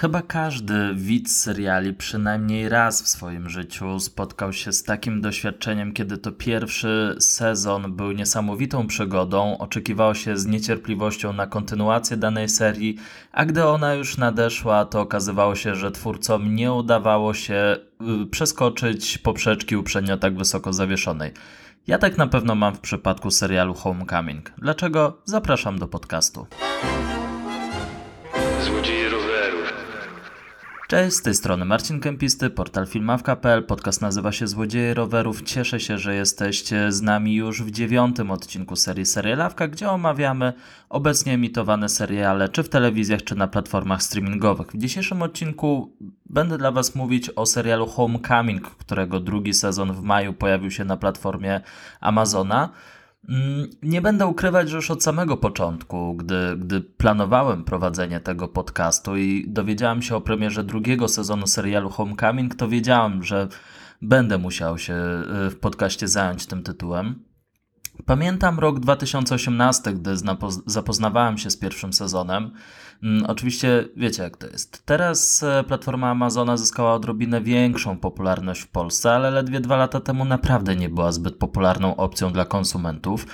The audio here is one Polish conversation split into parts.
Chyba każdy widz seriali przynajmniej raz w swoim życiu spotkał się z takim doświadczeniem, kiedy to pierwszy sezon był niesamowitą przygodą, oczekiwało się z niecierpliwością na kontynuację danej serii, a gdy ona już nadeszła, to okazywało się, że twórcom nie udawało się y, przeskoczyć poprzeczki uprzednio tak wysoko zawieszonej. Ja tak na pewno mam w przypadku serialu Homecoming. Dlaczego? Zapraszam do podcastu. Cześć, z tej strony Marcin Kempisty, portal filmawka.pl. Podcast nazywa się Złodzieje Rowerów. Cieszę się, że jesteście z nami już w dziewiątym odcinku serii Serialawka, gdzie omawiamy obecnie emitowane seriale, czy w telewizjach, czy na platformach streamingowych. W dzisiejszym odcinku będę dla Was mówić o serialu Homecoming, którego drugi sezon w maju pojawił się na platformie Amazona. Mm, Nie będę ukrywać, że już od samego początku, gdy, gdy planowałem prowadzenie tego podcastu i dowiedziałem się o premierze drugiego sezonu serialu Homecoming, to wiedziałem, że będę musiał się y, w podcaście zająć tym tytułem. Pamiętam rok 2018, gdy zapoznawałem się z pierwszym sezonem. Mm, Oczywiście wiecie jak to jest. Teraz e, platforma Amazona zyskała odrobinę większą popularność w Polsce, ale ledwie dwa lata temu naprawdę nie była zbyt popularną opcją dla konsumentów.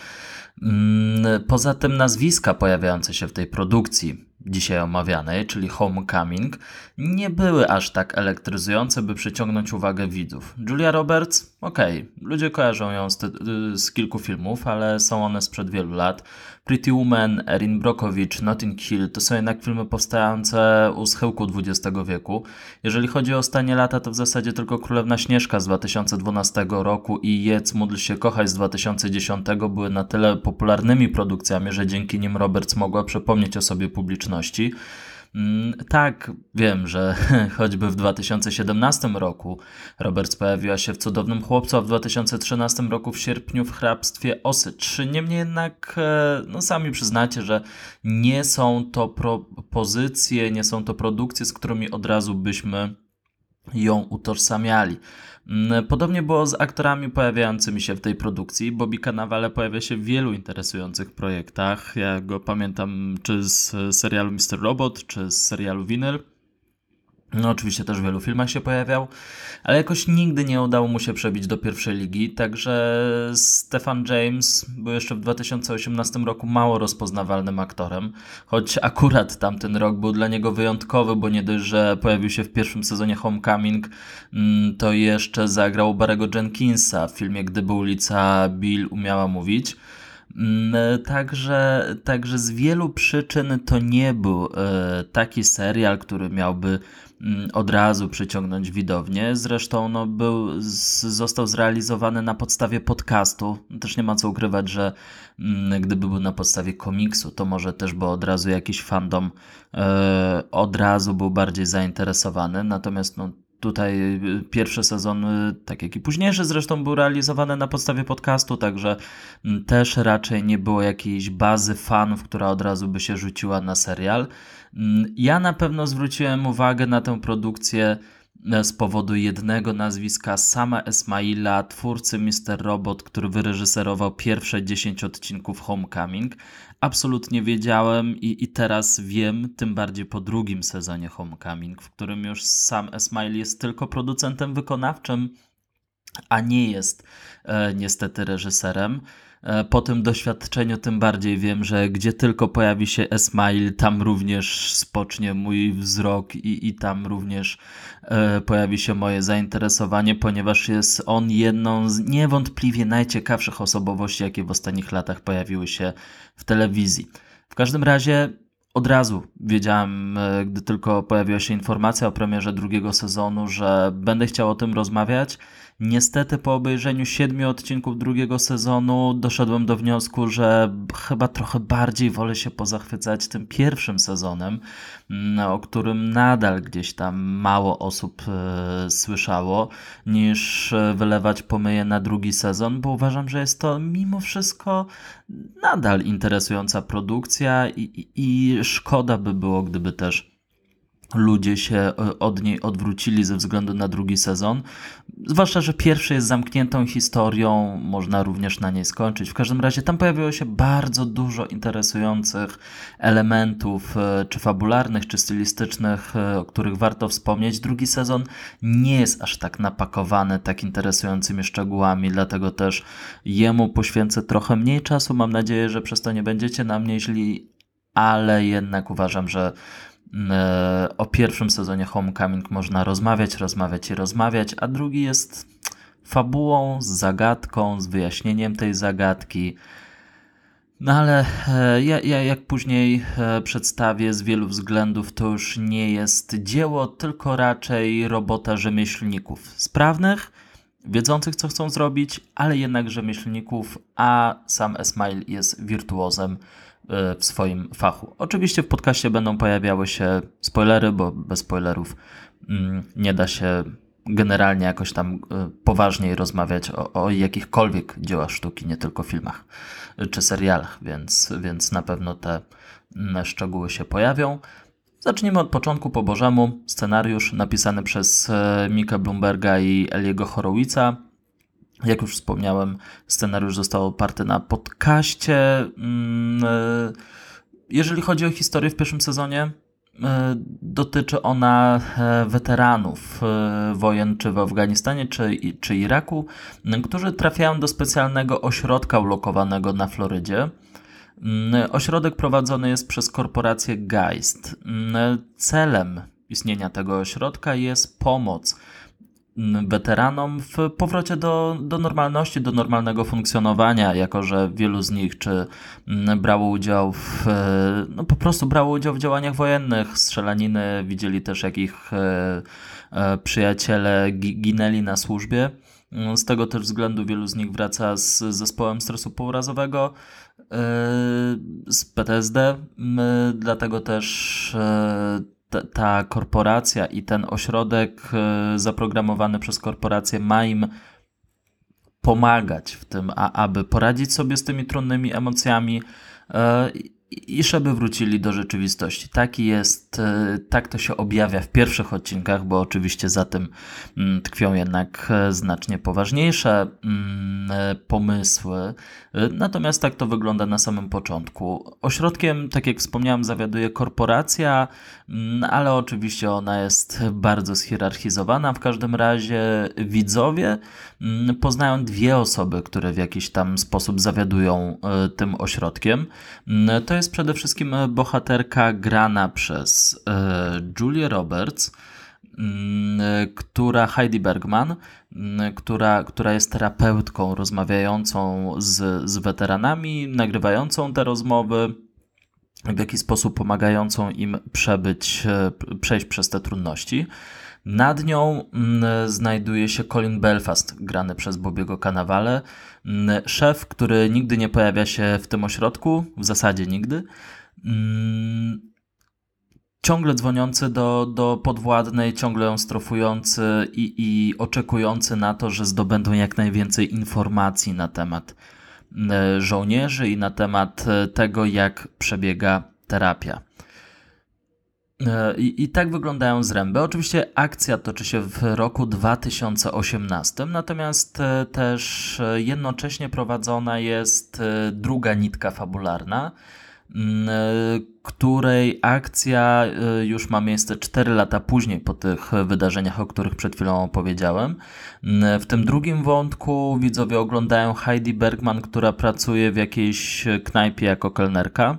Mm, Poza tym nazwiska pojawiające się w tej produkcji dzisiaj omawianej, czyli Homecoming, nie były aż tak elektryzujące, by przyciągnąć uwagę widzów. Julia Roberts, okej, ludzie kojarzą ją z, z kilku filmów, ale są one sprzed wielu lat. Pretty Woman, Erin Brockovich, Notting Hill to są jednak filmy powstające u schyłku XX wieku. Jeżeli chodzi o stanie lata, to w zasadzie tylko Królewna Śnieżka z 2012 roku i Jedz, Módl się, kochaj z 2010 były na tyle popularnymi produkcjami, że dzięki nim Roberts mogła przypomnieć o sobie publiczności. Mm, Tak, wiem, że choćby w 2017 roku Roberts pojawiła się w Cudownym Chłopcu, a w 2013 roku w sierpniu w Hrabstwie Osy 3. Niemniej jednak, e, no sami przyznacie, że nie są to propozycje, nie są to produkcje, z którymi od razu byśmy ją utożsamiali. Mm, Podobnie było z aktorami pojawiającymi się w tej produkcji. Bobby Cannavale pojawia się w wielu interesujących projektach. Ja go pamiętam czy z serialu Mr. Robot, czy z serialu Vinyl. No, oczywiście też w wielu filmach się pojawiał, ale jakoś nigdy nie udało mu się przebić do pierwszej ligi, także Stefan James był jeszcze w 2018 roku mało rozpoznawalnym aktorem, choć akurat tamten rok był dla niego wyjątkowy, bo nie dość, że pojawił się w pierwszym sezonie Homecoming, mm, to jeszcze zagrał Barego Jenkinsa w filmie Gdyby ulica Bill umiała mówić. Mm, Także, także z wielu przyczyn to nie był e, taki serial, który miałby od razu przyciągnąć widownię. Zresztą no, był, z, został zrealizowany na podstawie podcastu. Też nie ma co ukrywać, że mm, gdyby był na podstawie komiksu, to może też by od razu jakiś fandom e, od razu był bardziej zainteresowany. Natomiast no, Tutaj y, pierwszy sezon, tak jak i późniejszy zresztą, był realizowany na podstawie podcastu, także mm, też raczej nie było jakiejś bazy fanów, która od razu by się rzuciła na serial. Mm, Ja na pewno zwróciłem uwagę na tę produkcję e, z powodu jednego nazwiska Sama Esmaila, twórcy Mr. Robot, który wyreżyserował pierwsze 10 odcinków Homecoming. Absolutnie wiedziałem i, i teraz wiem, tym bardziej po drugim sezonie Homecoming, w którym już sam Esmail jest tylko producentem wykonawczym, a nie jest e, niestety reżyserem. E, Po tym doświadczeniu tym bardziej wiem, że gdzie tylko pojawi się Esmail, tam również spocznie mój wzrok i, i tam również e, pojawi się moje zainteresowanie, ponieważ jest on jedną z niewątpliwie najciekawszych osobowości, jakie w ostatnich latach pojawiły się w telewizji. W każdym razie od razu wiedziałem, e, gdy tylko pojawiła się informacja o premierze drugiego sezonu, że będę chciał o tym rozmawiać. Niestety po obejrzeniu siedmiu odcinków drugiego sezonu doszedłem do wniosku, że chyba trochę bardziej wolę się pozachwycać tym pierwszym sezonem, mm, o którym nadal gdzieś tam mało osób e, słyszało, niż e, wylewać pomyje na drugi sezon, bo uważam, że jest to mimo wszystko nadal interesująca produkcja i, i, i szkoda by było, gdyby też ludzie się od niej odwrócili ze względu na drugi sezon. Zwłaszcza, że pierwszy jest zamkniętą historią, można również na niej skończyć. W każdym razie tam pojawiło się bardzo dużo interesujących elementów, e, czy fabularnych, czy stylistycznych, e, o których warto wspomnieć. Drugi sezon nie jest aż tak napakowany tak interesującymi szczegółami, dlatego też jemu poświęcę trochę mniej czasu. Mam nadzieję, że przez to nie będziecie na mnie źli, ale jednak uważam, że E, o pierwszym sezonie Homecoming można rozmawiać, rozmawiać i rozmawiać, a drugi jest fabułą, z zagadką, z wyjaśnieniem tej zagadki. No ale e, ja, ja, jak później e, przedstawię, z wielu względów to już nie jest dzieło, tylko raczej robota rzemieślników sprawnych, wiedzących co chcą zrobić, ale jednak rzemieślników, a sam Esmail jest wirtuozem E, w swoim fachu. Oczywiście w podcaście będą pojawiały się spoilery, bo bez spoilerów mm, nie da się generalnie jakoś tam e, poważniej rozmawiać o, o jakichkolwiek dziełach sztuki, nie tylko filmach e, czy serialach, więc, więc na pewno te mm, szczegóły się pojawią. Zacznijmy od początku po Bożemu. Scenariusz napisany przez Mika Bloomberga i Eliego Horowica. Jak już wspomniałem, scenariusz został oparty na podcaście. Mm, e, jeżeli chodzi o historię w pierwszym sezonie, e, dotyczy ona e, weteranów wojen czy w Afganistanie, czy, czy Iraku, którzy trafiają do specjalnego ośrodka ulokowanego na Florydzie. Ośrodek prowadzony jest przez korporację Geist. Celem istnienia tego ośrodka jest pomoc weteranom w powrocie do, do normalności, do normalnego funkcjonowania, jako że wielu z nich czy brało udział w, no po prostu brało udział w działaniach wojennych, strzelaniny, widzieli też jak ich e, e, przyjaciele ginęli na służbie. Z tego też względu wielu z nich wraca z zespołem stresu pourazowego, e, z PTSD, dlatego też ta korporacja i ten ośrodek e, zaprogramowany przez korporację ma im pomagać w tym, a aby poradzić sobie z tymi trudnymi emocjami e, i żeby wrócili do rzeczywistości. Taki jest, e, tak to się objawia w pierwszych odcinkach, bo oczywiście za tym mm, tkwią jednak znacznie poważniejsze mm, pomysły. Natomiast tak to wygląda na samym początku. Ośrodkiem, tak jak wspomniałem, zawiaduje korporacja, ale oczywiście ona jest bardzo schierarchizowana. W każdym razie widzowie poznają dwie osoby, które w jakiś tam sposób zawiadują tym ośrodkiem. To jest przede wszystkim e, bohaterka grana przez e, Julia Roberts, mm, e, która Heidi Bergman, mm, która, która jest terapeutką rozmawiającą z, z weteranami, nagrywającą te rozmowy, w jakiś sposób pomagającą im przebyć, przejść przez te trudności. Nad nią mm, znajduje się Colin Belfast, grany przez Bobiego Cannavale, mm, szef, który nigdy nie pojawia się w tym ośrodku, w zasadzie nigdy. Mm, ciągle dzwoniący do, do podwładnej, ciągle ją strofujący i, i oczekujący na to, że zdobędą jak najwięcej informacji na temat żołnierzy i na temat e, tego, jak przebiega terapia. E, I, I, tak wyglądają zręby. Oczywiście akcja toczy się w roku 2018, natomiast e, też e, jednocześnie prowadzona jest druga nitka fabularna, której akcja już ma miejsce 4 lata później po tych wydarzeniach, o których przed chwilą opowiedziałem. W tym drugim wątku widzowie oglądają Heidi Bergman, która pracuje w jakiejś knajpie jako kelnerka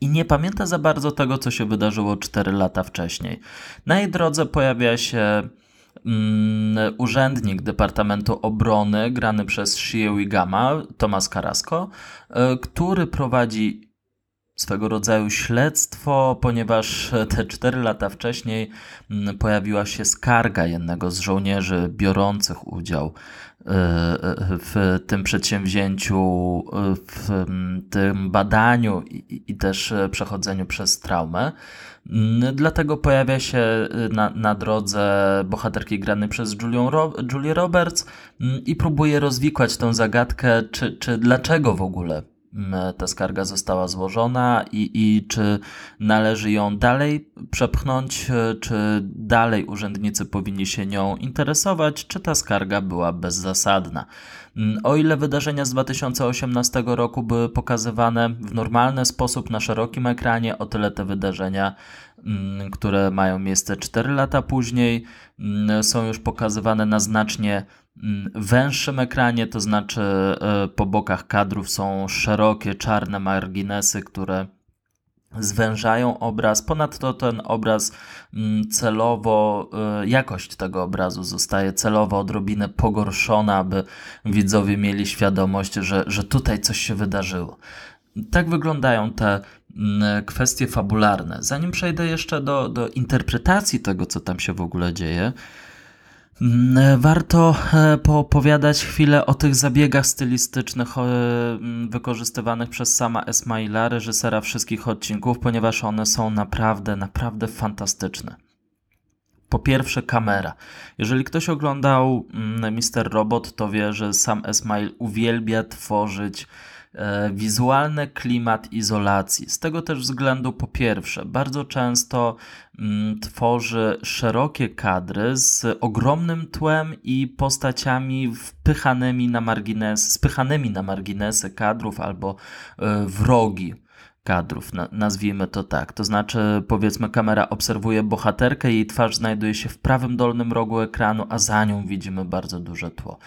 i nie pamięta za bardzo tego, co się wydarzyło 4 lata wcześniej. Na jej drodze pojawia się mm, urzędnik Departamentu Obrony, grany przez Shie Wigama, Tomas Carrasco, który prowadzi swego rodzaju śledztwo, ponieważ te 4 lata wcześniej mm, pojawiła się skarga jednego z żołnierzy biorących udział w tym przedsięwzięciu, w tym badaniu i, też przechodzeniu przez traumę. Dlatego pojawia się na, na drodze bohaterki grany przez Julię, Ro Julię Roberts i próbuje rozwikłać tę zagadkę, czy, czy dlaczego w ogóle ta skarga została złożona i, i czy należy ją dalej przepchnąć, czy dalej urzędnicy powinni się nią interesować, czy ta skarga była bezzasadna. Mm, o ile wydarzenia z 2018 roku były pokazywane w normalny sposób na szerokim ekranie, o tyle te wydarzenia, mm, które mają miejsce 4 lata później, mm, są już pokazywane na znacznie węższym ekranie, to znaczy e, po bokach kadrów są szerokie czarne marginesy, które zwężają obraz. Ponadto ten obraz mm, celowo, y, jakość tego obrazu zostaje celowo odrobinę pogorszona, aby widzowie mieli świadomość, że, że tutaj coś się wydarzyło. Tak wyglądają te mm, kwestie fabularne. Zanim przejdę jeszcze do, do interpretacji tego, co tam się w ogóle dzieje, warto e, poopowiadać chwilę o tych zabiegach stylistycznych e, mm, wykorzystywanych przez sama Esmaila, reżysera wszystkich odcinków, ponieważ one są naprawdę, naprawdę fantastyczne. Po pierwsze, kamera. Jeżeli ktoś oglądał mm, Mister Robot, to wie, że sam Esmail uwielbia tworzyć E, wizualny klimat izolacji. Z tego też względu, po pierwsze, bardzo często mm, tworzy szerokie kadry z ogromnym tłem i postaciami wpychanymi na margines, spychanymi na marginesy kadrów albo e, wrogi kadrów, nazwijmy to tak. To znaczy, powiedzmy, kamera obserwuje bohaterkę, jej twarz znajduje się w prawym dolnym rogu ekranu, a za nią widzimy bardzo duże tło.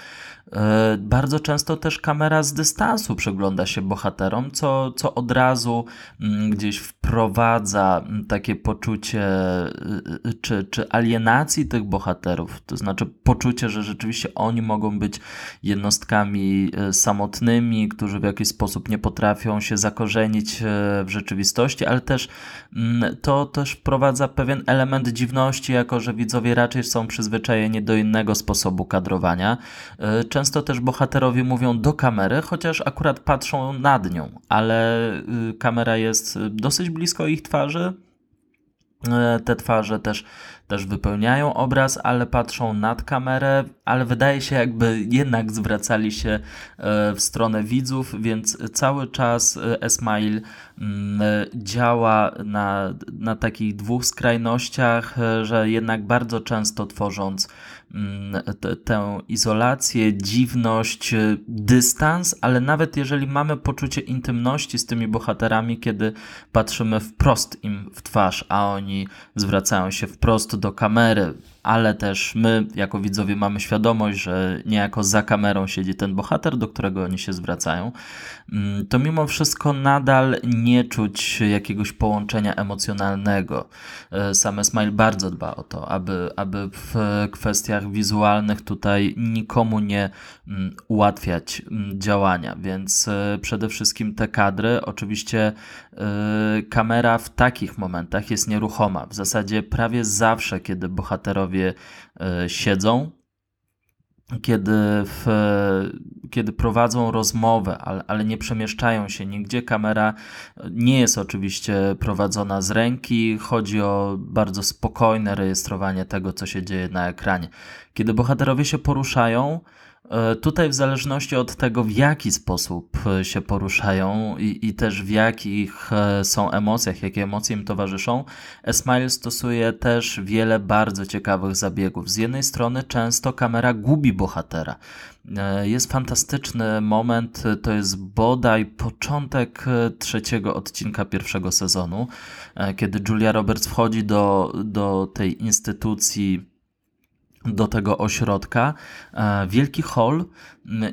E, bardzo często też kamera z dystansu przygląda się bohaterom, co, co od razu mm, gdzieś wprowadza mm, takie poczucie y, y, czy, czy alienacji tych bohaterów, to znaczy poczucie, że rzeczywiście oni mogą być jednostkami samotnymi, którzy w jakiś sposób nie potrafią się zakorzenić w rzeczywistości, ale też mm, to też wprowadza pewien element dziwności, jako że widzowie raczej są przyzwyczajeni do innego sposobu kadrowania. Często też bohaterowie mówią do kamery, chociaż akurat patrzą nad nią, ale y, kamera jest dosyć blisko ich twarzy. E, te twarze też, też wypełniają obraz, ale patrzą nad kamerę, ale wydaje się, jakby jednak zwracali się e, w stronę widzów, więc cały czas e, Esmail mm, działa na, na takich dwóch skrajnościach, że jednak bardzo często tworząc tę izolację, dziwność, dystans, ale nawet jeżeli mamy poczucie intymności z tymi bohaterami, kiedy patrzymy wprost im w twarz, a oni zwracają się wprost do kamery, ale też my, jako widzowie, mamy świadomość, że niejako za kamerą siedzi ten bohater, do którego oni się zwracają, mm, to mimo wszystko nadal nie czuć jakiegoś połączenia emocjonalnego. E, Sam Smile bardzo dba o to, aby, aby w kwestiach wizualnych tutaj nikomu nie mm, ułatwiać mm, działania, więc e, przede wszystkim te kadry, oczywiście e, kamera w takich momentach jest nieruchoma. W zasadzie prawie zawsze, kiedy bohaterowie sobie e, siedzą, kiedy, w, kiedy prowadzą rozmowę, ale, ale, nie przemieszczają się nigdzie. Kamera nie jest oczywiście prowadzona z ręki, chodzi o bardzo spokojne rejestrowanie tego, co się dzieje na ekranie. Kiedy bohaterowie się poruszają, E, tutaj, w zależności od tego, w jaki sposób e, się poruszają i, i, też w jakich e, są emocjach, jakie emocje im towarzyszą, Esmile stosuje też wiele bardzo ciekawych zabiegów. Z jednej strony, często kamera gubi bohatera. Jest fantastyczny moment, to jest bodaj początek trzeciego odcinka pierwszego sezonu, kiedy Julia Roberts wchodzi do, do tej instytucji do tego ośrodka, e, wielki hall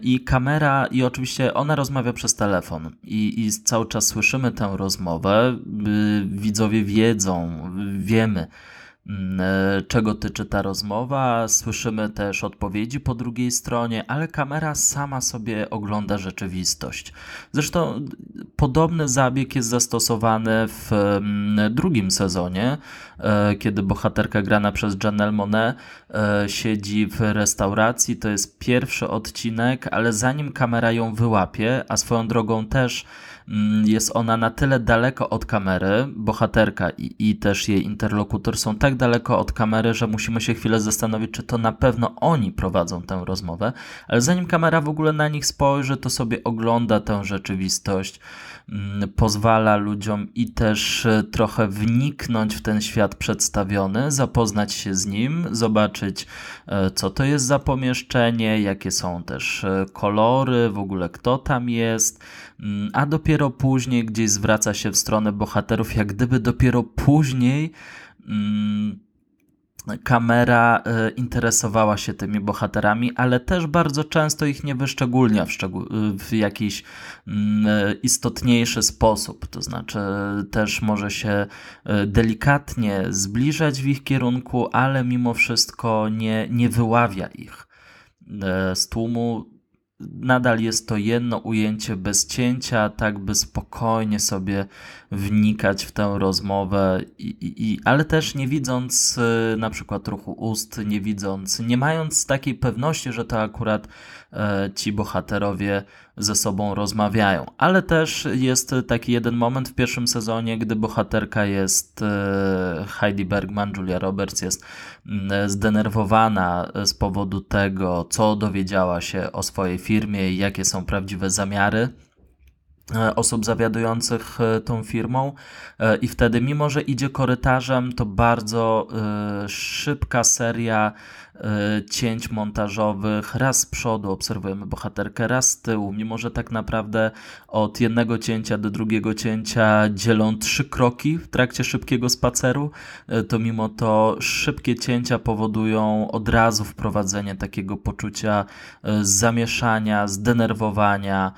i kamera, i oczywiście ona rozmawia przez telefon i, i cały czas słyszymy tę rozmowę, widzowie wiedzą, wiemy, Mm, e, czego tyczy ta rozmowa. Słyszymy też odpowiedzi po drugiej stronie, ale kamera sama sobie ogląda rzeczywistość. Zresztą podobny zabieg jest zastosowany w mm, drugim sezonie, e, kiedy bohaterka grana przez Janelle Monet e, siedzi w restauracji. To jest pierwszy odcinek, ale zanim kamera ją wyłapie, a swoją drogą też jest ona na tyle daleko od kamery, bohaterka i, i też jej interlokutor są tak daleko od kamery, że musimy się chwilę zastanowić, czy to na pewno oni prowadzą tę rozmowę, ale zanim kamera w ogóle na nich spojrzy, to sobie ogląda tę rzeczywistość, mm, pozwala ludziom i też e, trochę wniknąć w ten świat przedstawiony, zapoznać się z nim, zobaczyć, e, co to jest za pomieszczenie, jakie są też e, kolory, w ogóle kto tam jest, mm, a dopiero później gdzieś zwraca się w stronę bohaterów, jak gdyby dopiero później. Mm, kamera e, interesowała się tymi bohaterami, ale też bardzo często ich nie wyszczególnia w, w jakiś mm, e, istotniejszy sposób. To znaczy, też może się e, delikatnie zbliżać w ich kierunku, ale mimo wszystko nie, nie wyławia ich z tłumu nadal jest to jedno ujęcie bez cięcia, tak by spokojnie sobie wnikać w tę rozmowę, i, i, i, ale też nie widząc y, na przykład ruchu ust, nie widząc, nie mając takiej pewności, że to akurat e, ci bohaterowie ze sobą rozmawiają. Ale też jest taki jeden moment w pierwszym sezonie, gdy bohaterka jest e, Heidi Bergman, Julia Roberts jest mm, zdenerwowana z powodu tego, co dowiedziała się o swojej firmie i jakie są prawdziwe zamiary osób zawiadujących e, tą firmą. E, i wtedy mimo, że idzie korytarzem, to bardzo szybka seria cięć montażowych. Raz z przodu obserwujemy bohaterkę, raz z tyłu, mimo że tak naprawdę od jednego cięcia do drugiego cięcia dzielą trzy kroki w trakcie szybkiego spaceru, to mimo to szybkie cięcia powodują od razu wprowadzenie takiego poczucia zamieszania, zdenerwowania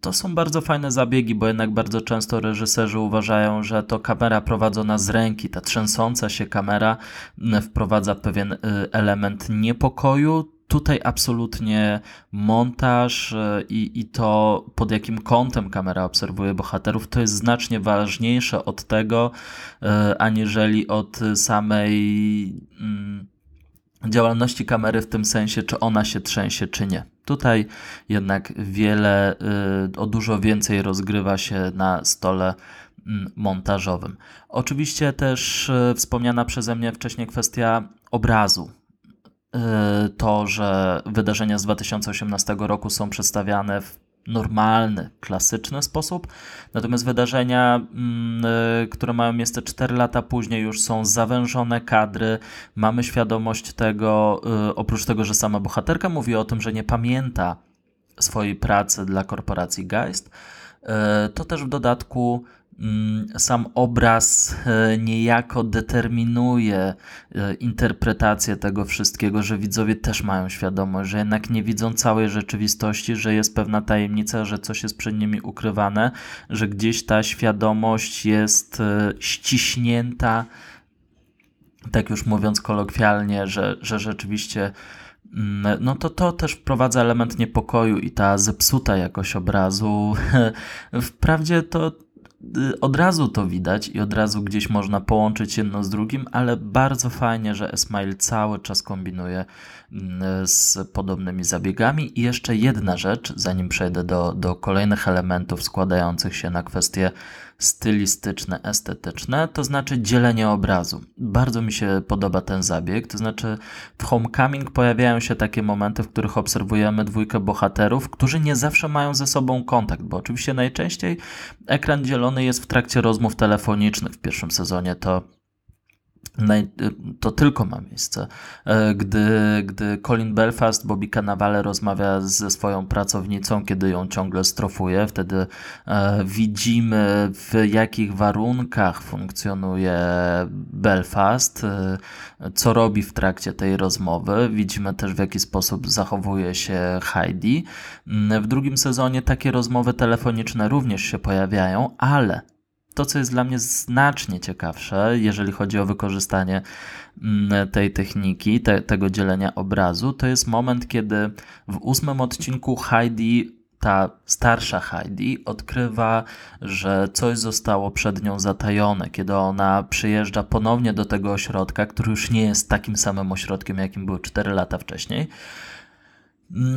to są bardzo fajne zabiegi, bo jednak bardzo często reżyserzy uważają, że to kamera prowadzona z ręki, ta trzęsąca się kamera wprowadza pewien y, element niepokoju. Tutaj absolutnie montaż y, i, i to, pod jakim kątem kamera obserwuje bohaterów, to jest znacznie ważniejsze od tego, y, aniżeli od samej mm, działalności kamery w tym sensie, czy ona się trzęsie, czy nie. Tutaj jednak wiele, y, o dużo więcej rozgrywa się na stole mm, montażowym. Oczywiście też wspomniana przeze mnie wcześniej kwestia obrazu. Y, to, że wydarzenia z 2018 roku są przedstawiane w normalny, klasyczny sposób. Natomiast wydarzenia, mm, y, które mają miejsce 4 lata później, już są zawężone kadry. Mamy świadomość tego, y, oprócz tego, że sama bohaterka mówi o tym, że nie pamięta swojej pracy dla korporacji Geist, to też w dodatku sam obraz e, niejako determinuje e, interpretację tego wszystkiego, że widzowie też mają świadomość, że jednak nie widzą całej rzeczywistości, że jest pewna tajemnica, że coś jest przed nimi ukrywane, że gdzieś ta świadomość jest e, ściśnięta, tak już mówiąc kolokwialnie, że, że rzeczywiście mm, no to to też wprowadza element niepokoju i ta zepsuta jakość obrazu. Wprawdzie to od razu to widać i od razu gdzieś można połączyć jedno z drugim, ale bardzo fajnie, że Esmail cały czas kombinuje mm, z podobnymi zabiegami. I jeszcze jedna rzecz, zanim przejdę do, do kolejnych elementów składających się na kwestie stylistyczne, estetyczne, to znaczy dzielenie obrazu. Bardzo mi się podoba ten zabieg, to znaczy w Homecoming pojawiają się takie momenty, w których obserwujemy dwójkę bohaterów, którzy nie zawsze mają ze sobą kontakt, bo oczywiście najczęściej ekran dzielony jest w trakcie rozmów telefonicznych. W pierwszym sezonie to to tylko ma miejsce, e, gdy, gdy Colin Belfast, Bobby Cannavale rozmawia ze swoją pracownicą, kiedy ją ciągle strofuje, wtedy e, widzimy w jakich warunkach funkcjonuje Belfast, e, co robi w trakcie tej rozmowy, widzimy też w jaki sposób zachowuje się Heidi. W drugim sezonie takie rozmowy telefoniczne również się pojawiają, ale to, co jest dla mnie znacznie ciekawsze, jeżeli chodzi o wykorzystanie mm, tej techniki, te, tego dzielenia obrazu, to jest moment, kiedy w ósmym odcinku Heidi ta starsza Heidi odkrywa, że coś zostało przed nią zatajone, kiedy ona przyjeżdża ponownie do tego ośrodka, który już nie jest takim samym ośrodkiem, jakim był 4 lata wcześniej.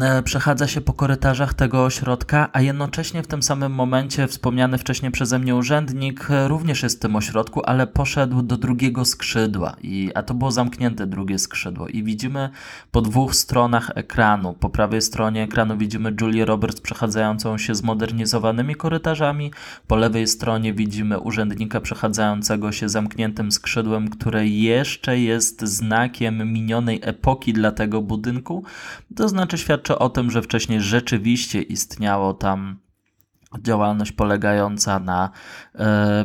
E, przechadza się po korytarzach tego ośrodka, a jednocześnie w tym samym momencie wspomniany wcześniej przeze mnie urzędnik e, również jest w tym ośrodku, ale poszedł do drugiego skrzydła, i, a to było zamknięte drugie skrzydło. I widzimy po dwóch stronach ekranu. Po prawej stronie ekranu widzimy Julię Roberts przechadzającą się zmodernizowanymi korytarzami, po lewej stronie widzimy urzędnika przechadzającego się zamkniętym skrzydłem, które jeszcze jest znakiem minionej epoki dla tego budynku. To znaczy świadczy o tym, że wcześniej rzeczywiście istniało tam działalność polegająca na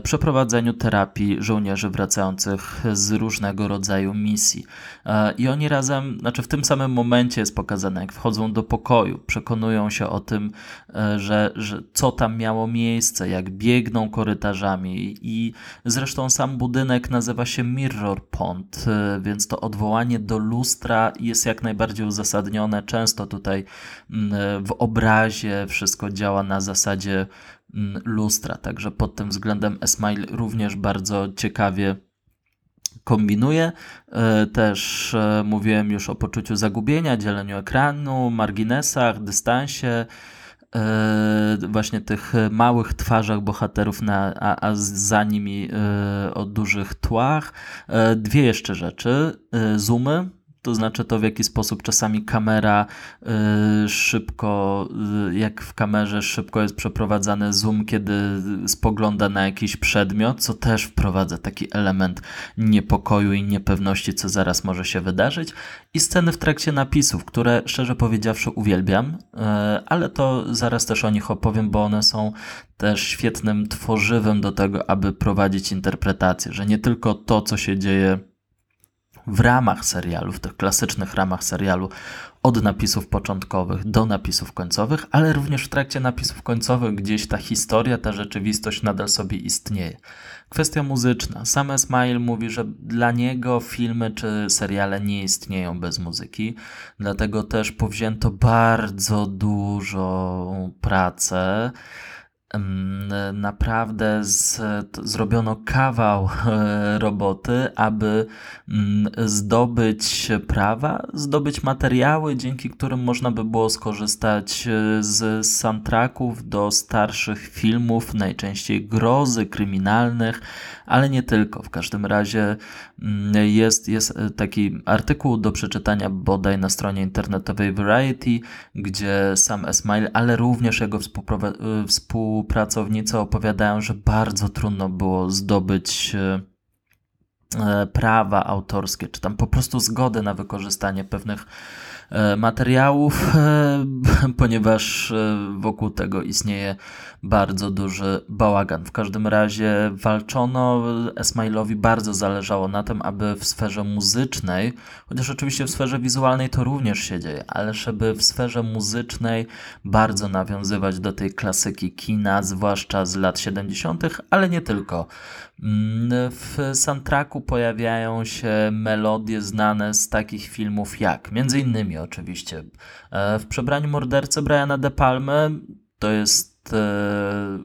przeprowadzeniu terapii żołnierzy wracających z różnego rodzaju misji. E, I oni razem, znaczy w tym samym momencie jest pokazane, jak wchodzą do pokoju, przekonują się o tym, e, że, że co tam miało miejsce, jak biegną korytarzami. I zresztą sam budynek nazywa się Mirror Pond, e, więc to odwołanie do lustra jest jak najbardziej uzasadnione. Często tutaj mm, w obrazie wszystko działa na zasadzie lustra. Także pod tym względem Esmail również bardzo ciekawie kombinuje. E, też e, mówiłem już o poczuciu zagubienia, dzieleniu ekranu, marginesach, dystansie, e, właśnie tych małych twarzach bohaterów, na, a, a za nimi o dużych tłach. Dwie jeszcze rzeczy. Zoomy, to znaczy to, w jaki sposób czasami kamera y, szybko, y, jak w kamerze szybko jest przeprowadzany zoom, kiedy spogląda na jakiś przedmiot, co też wprowadza taki element niepokoju i niepewności, co zaraz może się wydarzyć. I sceny w trakcie napisów, które szczerze powiedziawszy uwielbiam, y, ale to zaraz też o nich opowiem, bo one są też świetnym tworzywem do tego, aby prowadzić interpretację, że nie tylko to, co się dzieje w ramach serialu, w tych klasycznych ramach serialu, od napisów początkowych do napisów końcowych, ale również w trakcie napisów końcowych gdzieś ta historia, ta rzeczywistość nadal sobie istnieje. Kwestia muzyczna. Sam Smile mówi, że dla niego filmy czy seriale nie istnieją bez muzyki, dlatego też powzięto bardzo dużą pracę naprawdę z, zrobiono kawał e, roboty, aby mm, zdobyć prawa, zdobyć materiały, dzięki którym można by było skorzystać e, z soundtracków do starszych filmów, najczęściej grozy, kryminalnych, ale nie tylko. W każdym razie mm, jest, jest e, taki artykuł do przeczytania bodaj na stronie internetowej Variety, gdzie sam Esmail, ale również jego współpracownicy opowiadają, że bardzo trudno było zdobyć e, e, prawa autorskie, czy tam po prostu zgodę na wykorzystanie pewnych E, materiałów, e, ponieważ e, wokół tego istnieje bardzo duży bałagan. W każdym razie walczono, Esmailowi bardzo zależało na tym, aby w sferze muzycznej, chociaż oczywiście w sferze wizualnej to również się dzieje, ale żeby w sferze muzycznej bardzo nawiązywać do tej klasyki kina, zwłaszcza z lat 70., ale nie tylko. Mm, w soundtracku pojawiają się melodie znane z takich filmów jak, między innymi oczywiście, e, w przebraniu mordercy Briana De Palmy, to jest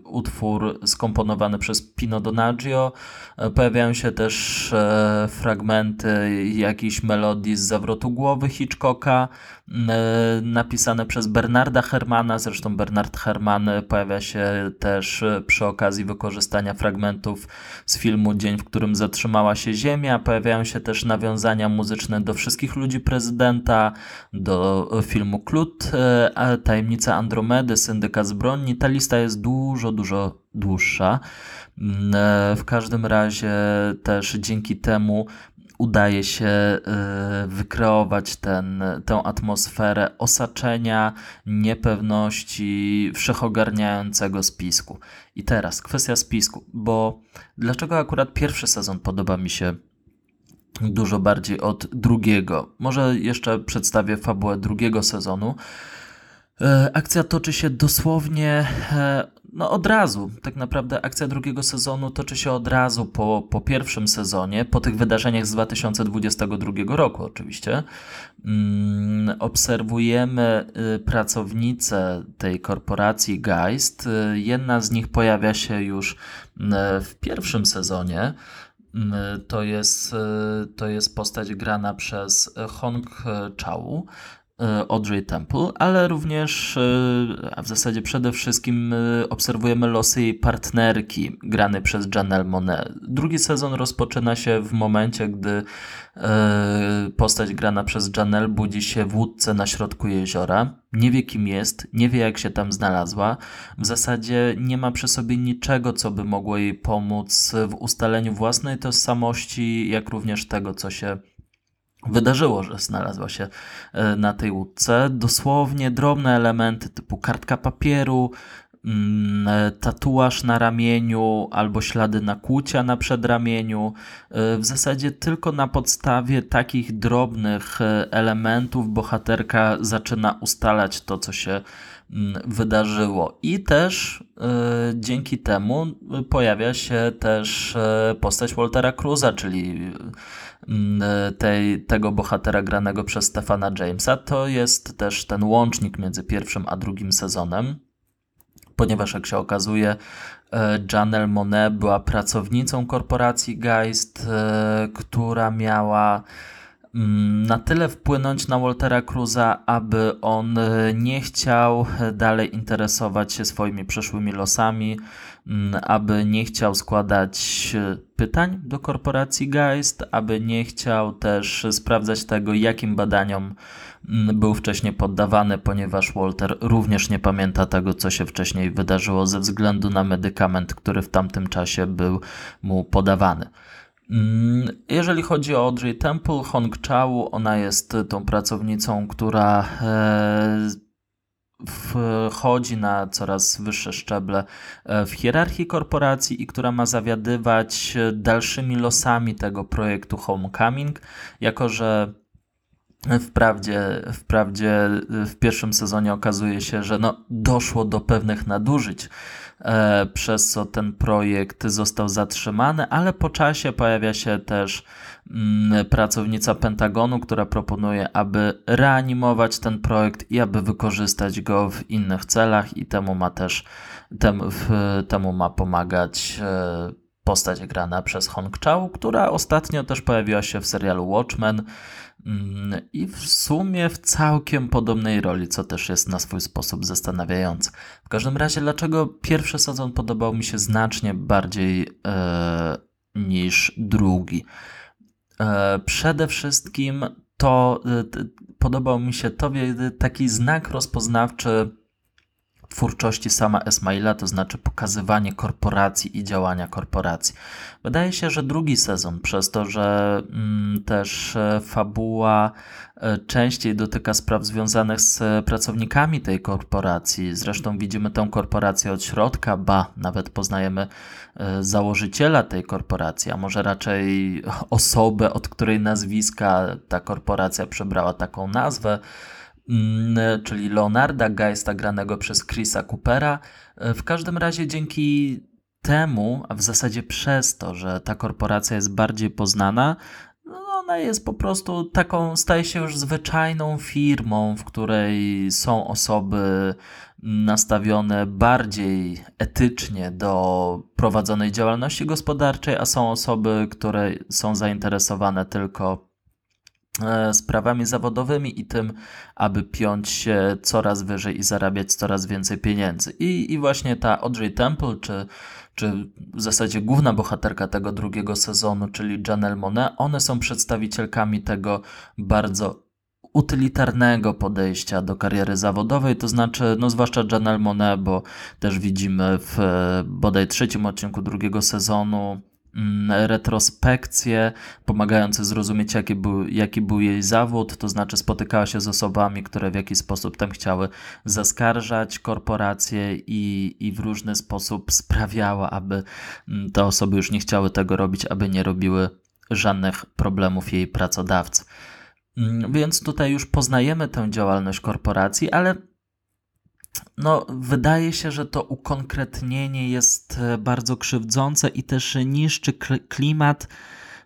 utwór skomponowany przez Pino Donaggio. E, pojawiają się też e, fragmenty jakichś melodii z zawrotu głowy Hitchcocka, napisane przez Bernarda Hermana. Zresztą Bernard Herman pojawia się też przy okazji wykorzystania fragmentów z filmu Dzień, w którym zatrzymała się Ziemia. Pojawiają się też nawiązania muzyczne do wszystkich ludzi prezydenta, do filmu Klut, Tajemnica Andromedy, Syndyka Zbrojni lista jest dużo, dużo dłuższa. Mm, e, w każdym razie też dzięki temu udaje się e, wykreować ten, tę atmosferę osaczenia, niepewności, wszechogarniającego spisku. I teraz kwestia spisku, bo dlaczego akurat pierwszy sezon podoba mi się dużo bardziej od drugiego? Może jeszcze przedstawię fabułę drugiego sezonu. E, akcja toczy się dosłownie e, no od razu. Tak naprawdę akcja drugiego sezonu toczy się od razu po, po pierwszym sezonie, po tych wydarzeniach z 2022 roku oczywiście. Mm, obserwujemy y, pracownicę tej korporacji Geist. Y, jedna z nich pojawia się już y, w pierwszym sezonie. To jest, to jest postać grana przez Hong Chau. Audrey Temple, ale również, a w zasadzie przede wszystkim obserwujemy losy jej partnerki, grany przez Janelle Monet. Drugi sezon rozpoczyna się w momencie, gdy postać grana przez Janelle budzi się w łódce na środku jeziora. Nie wie kim jest, nie wie jak się tam znalazła. W zasadzie nie ma przy sobie niczego, co by mogło jej pomóc w ustaleniu własnej tożsamości, jak również tego, co się wydarzyło, że znalazła się e, na tej łódce. Dosłownie drobne elementy typu kartka papieru, mm, e, tatuaż na ramieniu albo ślady nakłucia na przedramieniu. E, w zasadzie tylko na podstawie takich drobnych elementów bohaterka zaczyna ustalać to, co się mm, wydarzyło. I też dzięki temu pojawia się też postać Waltera Cruza, czyli Mm, tej, tego bohatera granego przez Stefana Jamesa, to jest też ten łącznik między pierwszym a drugim sezonem, ponieważ jak się okazuje, e, Janelle Monet była pracownicą korporacji Geist, e, która miała na tyle wpłynąć na Waltera Cruza, aby on e, nie chciał dalej interesować się swoimi przeszłymi losami, mm, aby nie chciał składać pytań do korporacji Geist, aby nie chciał też sprawdzać tego, jakim badaniom mm, był wcześniej poddawany, ponieważ Walter również nie pamięta tego, co się wcześniej wydarzyło ze względu na medykament, który w tamtym czasie był mu podawany. Mm, jeżeli chodzi o Audrey Temple, Hong Chao, ona jest tą pracownicą, która e, wchodzi na coraz wyższe szczeble e, w hierarchii korporacji i która ma zawiadywać dalszymi losami tego projektu Homecoming, jako że Wprawdzie, wprawdzie w pierwszym sezonie okazuje się, że no, doszło do pewnych nadużyć, przez co ten projekt został zatrzymany, ale po czasie pojawia się też Mm, pracownica Pentagonu, która proponuje, aby reanimować ten projekt i aby wykorzystać go w innych celach i temu ma też temu, temu ma pomagać e, postać grana przez Hong Chao, która ostatnio też pojawiła się w serialu Watchmen mm, i w sumie w całkiem podobnej roli, co też jest na swój sposób zastanawiające. W każdym razie, dlaczego pierwszy sezon podobał mi się znacznie bardziej e, niż drugi? E, przede wszystkim to e, podobał mi się to taki znak rozpoznawczy twórczości sama Esmaila, to znaczy pokazywanie korporacji i działania korporacji. Wydaje się, że drugi sezon, przez to, że mm, też e, fabuła e, częściej dotyka spraw związanych z pracownikami tej korporacji, zresztą widzimy tę korporację od środka, ba, nawet poznajemy e, założyciela tej korporacji, a może raczej osobę, od której nazwiska ta korporacja przebrała taką nazwę. Mm, czyli Leonarda Geista granego przez Chrisa Coopera. E, w każdym razie dzięki temu, a w zasadzie przez to, że ta korporacja jest bardziej poznana, no ona jest po prostu taką, staje się już zwyczajną firmą, w której są osoby nastawione bardziej etycznie do prowadzonej działalności gospodarczej, a są osoby, które są zainteresowane tylko sprawami zawodowymi i tym, aby piąć się coraz wyżej i zarabiać coraz więcej pieniędzy. I, i właśnie ta Audrey Temple, czy, czy w zasadzie główna bohaterka tego drugiego sezonu, czyli Janelle Monet, one są przedstawicielkami tego bardzo utylitarnego podejścia do kariery zawodowej, to znaczy, no zwłaszcza Janelle Monet, bo też widzimy w bodaj trzecim odcinku drugiego sezonu retrospekcje pomagające zrozumieć, jaki był, jaki był jej zawód, to znaczy spotykała się z osobami, które w jakiś sposób tam chciały zaskarżać korporacje i, i w różny sposób sprawiała, aby mm, te osoby już nie chciały tego robić, aby nie robiły żadnych problemów jej pracodawcy. Mm, więc tutaj już poznajemy tę działalność korporacji, ale no, wydaje się, że to ukonkretnienie jest e, bardzo krzywdzące i też niszczy klimat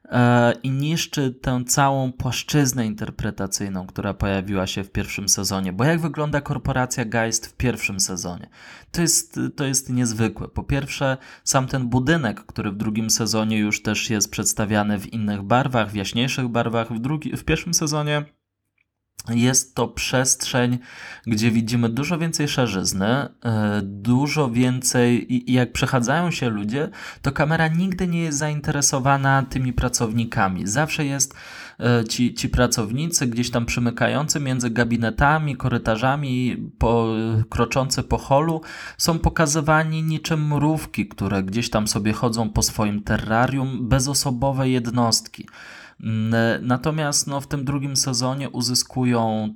e, i niszczy tę całą płaszczyznę interpretacyjną, która pojawiła się w pierwszym sezonie. Bo jak wygląda korporacja Geist w pierwszym sezonie? To jest, to jest niezwykłe. Po pierwsze, sam ten budynek, który w drugim sezonie już też jest przedstawiany w innych barwach, w jaśniejszych barwach, w, drugi, w pierwszym sezonie jest to przestrzeń, gdzie widzimy dużo więcej szarzyzny, e, dużo więcej i jak przechadzają się ludzie, to kamera nigdy nie jest zainteresowana tymi pracownikami. Zawsze jest e, ci, ci pracownicy gdzieś tam przymykający między gabinetami, korytarzami, po, kroczący po holu, są pokazywani niczym mrówki, które gdzieś tam sobie chodzą po swoim terrarium, bezosobowe jednostki. Mm, natomiast no, w tym drugim sezonie uzyskują,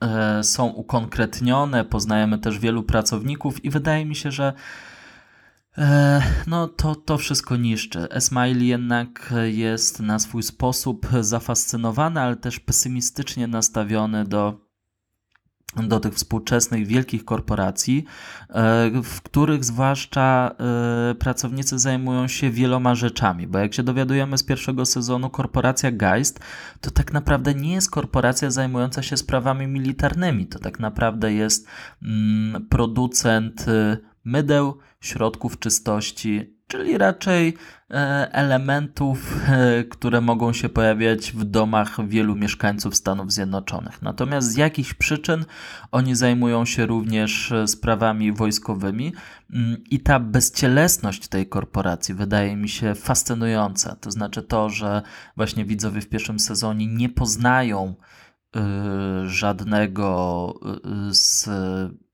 e, są ukonkretnione, poznajemy też wielu pracowników i wydaje mi się, że e, no to, to wszystko niszczy. Esmail jednak jest na swój sposób zafascynowany, ale też pesymistycznie nastawiony do do tych współczesnych wielkich korporacji, e, w których zwłaszcza e, pracownicy zajmują się wieloma rzeczami, bo jak się dowiadujemy z pierwszego sezonu, korporacja Geist to tak naprawdę nie jest korporacja zajmująca się sprawami militarnymi, to tak naprawdę jest mm, producent e, mydeł, środków czystości, czyli raczej e, elementów, e, które mogą się pojawiać w domach wielu mieszkańców Stanów Zjednoczonych. Natomiast z jakichś przyczyn oni zajmują się również e, sprawami wojskowymi mm, i ta bezcielesność tej korporacji wydaje mi się fascynująca. To znaczy to, że właśnie widzowie w pierwszym sezonie nie poznają żadnego z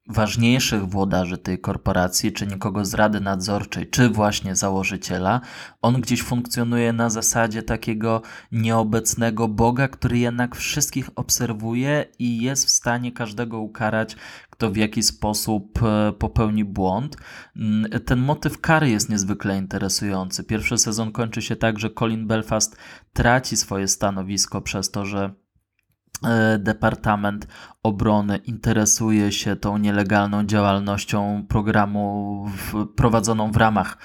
ważniejszych włodarzy tej korporacji, czy nikogo z rady nadzorczej, czy właśnie założyciela, on gdzieś funkcjonuje na zasadzie takiego nieobecnego Boga, który jednak wszystkich obserwuje i jest w stanie każdego ukarać, kto w jakiś sposób e, popełni błąd. Mm, ten motyw kary jest niezwykle interesujący. Pierwszy sezon kończy się tak, że Colin Belfast traci swoje stanowisko przez to, że Departament Obrony interesuje się tą nielegalną działalnością programu w, prowadzoną w ramach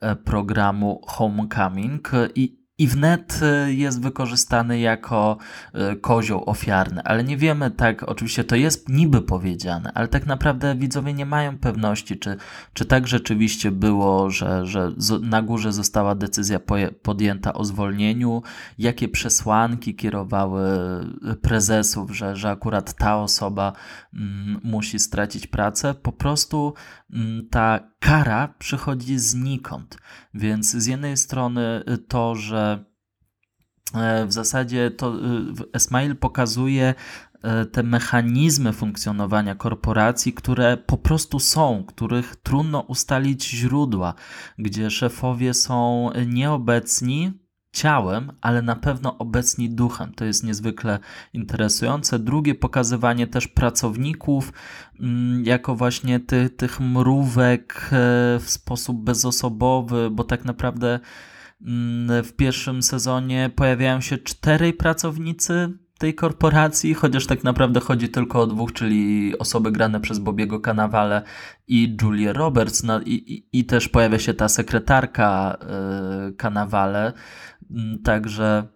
e, programu Homecoming i i wnet y, jest wykorzystany jako y, kozioł ofiarny, ale nie wiemy tak, oczywiście to jest niby powiedziane, ale tak naprawdę widzowie nie mają pewności, czy, czy tak rzeczywiście było, że, że na górze została decyzja podjęta o zwolnieniu, jakie przesłanki kierowały y, prezesów, że, że akurat ta osoba mm, musi stracić pracę. Po prostu ta kara przychodzi znikąd. Więc z jednej strony to, że e, w zasadzie to Esmail pokazuje e, te mechanizmy funkcjonowania korporacji, które po prostu są, których trudno ustalić źródła, gdzie szefowie są nieobecni, ciałem, ale na pewno obecni duchem. To jest niezwykle interesujące. Drugie pokazywanie też pracowników mm, jako właśnie ty, tych mrówek e, w sposób bezosobowy, bo tak naprawdę mm, w pierwszym sezonie pojawiają się czterej pracownicy tej korporacji, chociaż tak naprawdę chodzi tylko o dwóch, czyli osoby grane przez Bobiego Kanawale i Julia Roberts. No, i, i, i, też pojawia się ta sekretarka yy, Kanawale, także,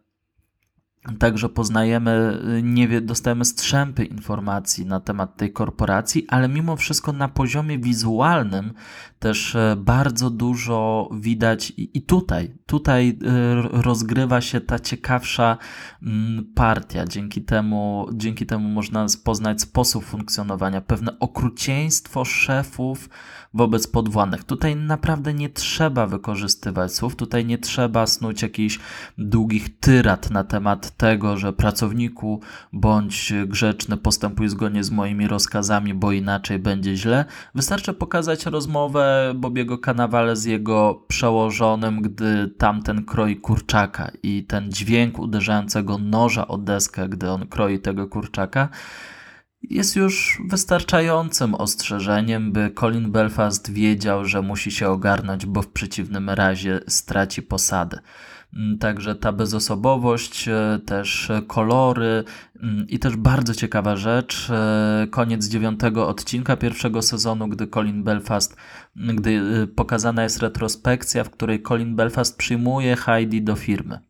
także poznajemy, y, nie dostajemy strzępy informacji na temat tej korporacji, ale mimo wszystko na poziomie wizualnym też e, bardzo dużo widać i, tutaj, tutaj e, rozgrywa się ta ciekawsza mm, partia. Dzięki temu, dzięki temu można poznać sposób funkcjonowania, pewne okrucieństwo szefów wobec podwładnych. Tutaj naprawdę nie trzeba wykorzystywać słów, tutaj nie trzeba snuć jakichś długich tyrat na temat tego, że pracowniku bądź grzeczny postępuj zgodnie z moimi rozkazami, bo inaczej będzie źle. Wystarczy pokazać rozmowę Bobiego Kanawale z jego przełożonym, gdy tamten kroi kurczaka i ten dźwięk uderzającego noża o deskę, gdy on kroi tego kurczaka, jest już wystarczającym ostrzeżeniem, by Colin Belfast wiedział, że musi się ogarnąć, bo w przeciwnym razie straci posadę. Mm, także ta bezosobowość, e, też kolory mm, i też bardzo ciekawa rzecz, e, koniec dziewiątego odcinka pierwszego sezonu, gdy Colin Belfast, gdy e, pokazana jest retrospekcja, w której Colin Belfast przyjmuje Heidi do firmy.